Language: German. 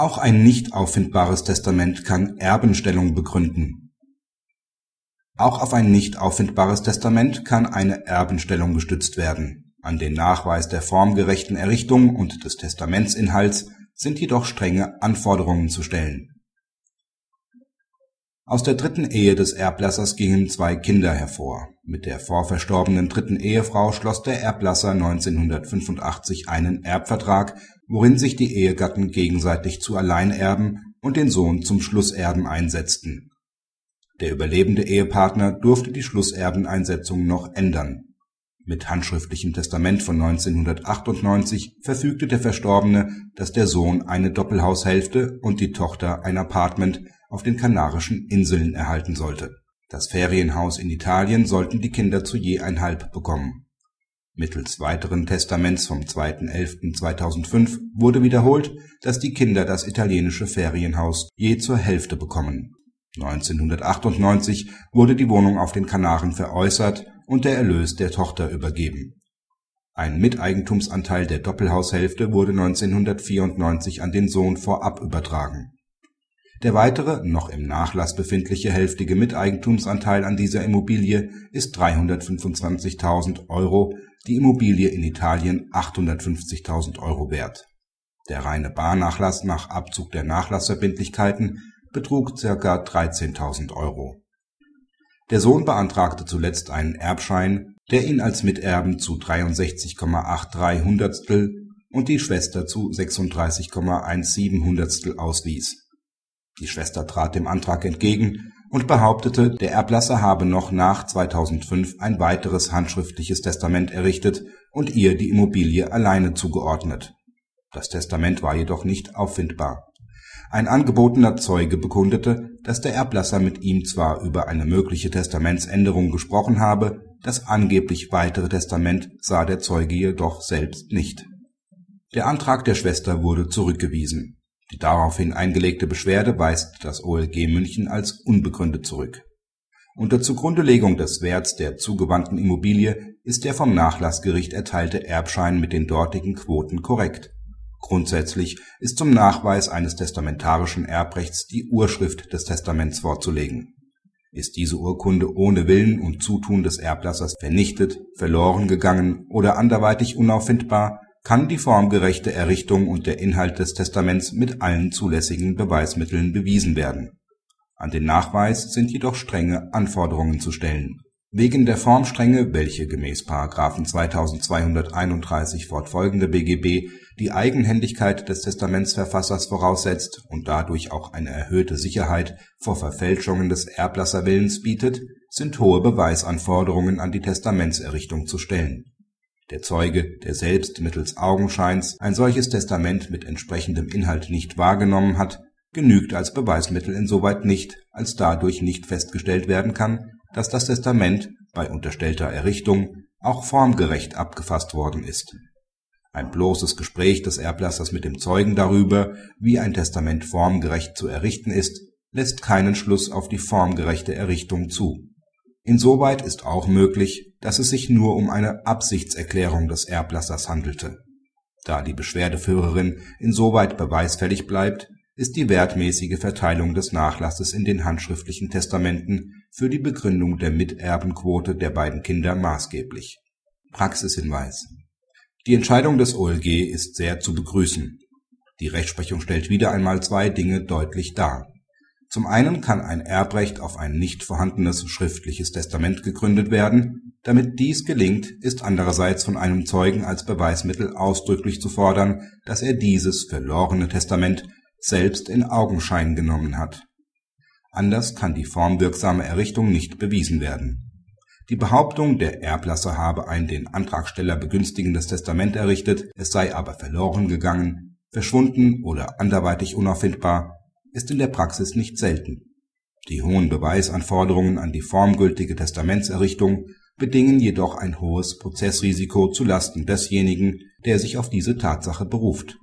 Auch ein nicht auffindbares Testament kann Erbenstellung begründen. Auch auf ein nicht auffindbares Testament kann eine Erbenstellung gestützt werden. An den Nachweis der formgerechten Errichtung und des Testamentsinhalts sind jedoch strenge Anforderungen zu stellen. Aus der dritten Ehe des Erblassers gingen zwei Kinder hervor. Mit der vorverstorbenen dritten Ehefrau schloss der Erblasser 1985 einen Erbvertrag, worin sich die Ehegatten gegenseitig zu Alleinerben und den Sohn zum Schlusserben einsetzten. Der überlebende Ehepartner durfte die Schlusserbeneinsetzung noch ändern. Mit handschriftlichem Testament von 1998 verfügte der Verstorbene, dass der Sohn eine Doppelhaushälfte und die Tochter ein Appartement auf den Kanarischen Inseln erhalten sollte. Das Ferienhaus in Italien sollten die Kinder zu je ein Halb bekommen. Mittels weiteren Testaments vom 2.11.2005 wurde wiederholt, dass die Kinder das italienische Ferienhaus je zur Hälfte bekommen. 1998 wurde die Wohnung auf den Kanaren veräußert und der Erlös der Tochter übergeben. Ein Miteigentumsanteil der Doppelhaushälfte wurde 1994 an den Sohn vorab übertragen der weitere, noch im Nachlass befindliche hälftige Miteigentumsanteil an dieser Immobilie ist 325.000 Euro, die Immobilie in Italien 850.000 Euro wert. Der reine Barnachlass nach Abzug der Nachlassverbindlichkeiten betrug ca. 13.000 Euro. Der Sohn beantragte zuletzt einen Erbschein, der ihn als Miterben zu 63,83 Hundertstel und die Schwester zu 36,17 Hundertstel auswies die Schwester trat dem Antrag entgegen und behauptete, der Erblasser habe noch nach 2005 ein weiteres handschriftliches Testament errichtet und ihr die Immobilie alleine zugeordnet. Das Testament war jedoch nicht auffindbar. Ein angebotener Zeuge bekundete, dass der Erblasser mit ihm zwar über eine mögliche Testamentsänderung gesprochen habe, das angeblich weitere Testament sah der Zeuge jedoch selbst nicht. Der Antrag der Schwester wurde zurückgewiesen die daraufhin eingelegte Beschwerde weist das OLG München als unbegründet zurück. Unter Zugrundelegung des Werts der zugewandten Immobilie ist der vom Nachlassgericht erteilte Erbschein mit den dortigen Quoten korrekt. Grundsätzlich ist zum Nachweis eines testamentarischen Erbrechts die Urschrift des Testaments vorzulegen. Ist diese Urkunde ohne Willen und Zutun des Erblassers vernichtet, verloren gegangen oder anderweitig unauffindbar kann die formgerechte Errichtung und der Inhalt des Testaments mit allen zulässigen Beweismitteln bewiesen werden. An den Nachweis sind jedoch strenge Anforderungen zu stellen. Wegen der Formstrenge, welche gemäß § 2231 fortfolgende BGB die Eigenhändigkeit des Testamentsverfassers voraussetzt und dadurch auch eine erhöhte Sicherheit vor Verfälschungen des Erblasserwillens bietet, sind hohe Beweisanforderungen an die Testamentserrichtung zu stellen der Zeuge, der selbst mittels Augenscheins ein solches Testament mit entsprechendem Inhalt nicht wahrgenommen hat, genügt als Beweismittel insoweit nicht, als dadurch nicht festgestellt werden kann, dass das Testament bei unterstellter Errichtung auch formgerecht abgefasst worden ist. Ein bloßes Gespräch des Erblassers mit dem Zeugen darüber, wie ein Testament formgerecht zu errichten ist, lässt keinen Schluss auf die formgerechte Errichtung zu Insoweit ist auch möglich, dass es sich nur um eine Absichtserklärung des Erblassers handelte. Da die Beschwerdeführerin insoweit beweisfällig bleibt, ist die wertmäßige Verteilung des Nachlasses in den handschriftlichen Testamenten für die Begründung der Miterbenquote der beiden Kinder maßgeblich. Praxishinweis Die Entscheidung des OLG ist sehr zu begrüßen. Die Rechtsprechung stellt wieder einmal zwei Dinge deutlich dar zum einen kann ein Erbrecht auf ein nicht vorhandenes schriftliches Testament gegründet werden, damit dies gelingt, ist andererseits von einem Zeugen als Beweismittel ausdrücklich zu fordern, dass er dieses verlorene Testament selbst in Augenschein genommen hat. Anders kann die formwirksame Errichtung nicht bewiesen werden. Die Behauptung, der Erblasser habe ein den Antragsteller begünstigendes Testament errichtet, es sei aber verloren gegangen, verschwunden oder anderweitig unauffindbar ist in der Praxis nicht selten. Die hohen Beweisanforderungen an die formgültige Testamentserrichtung bedingen jedoch ein hohes Prozessrisiko zu Lasten desjenigen, der sich auf diese Tatsache beruft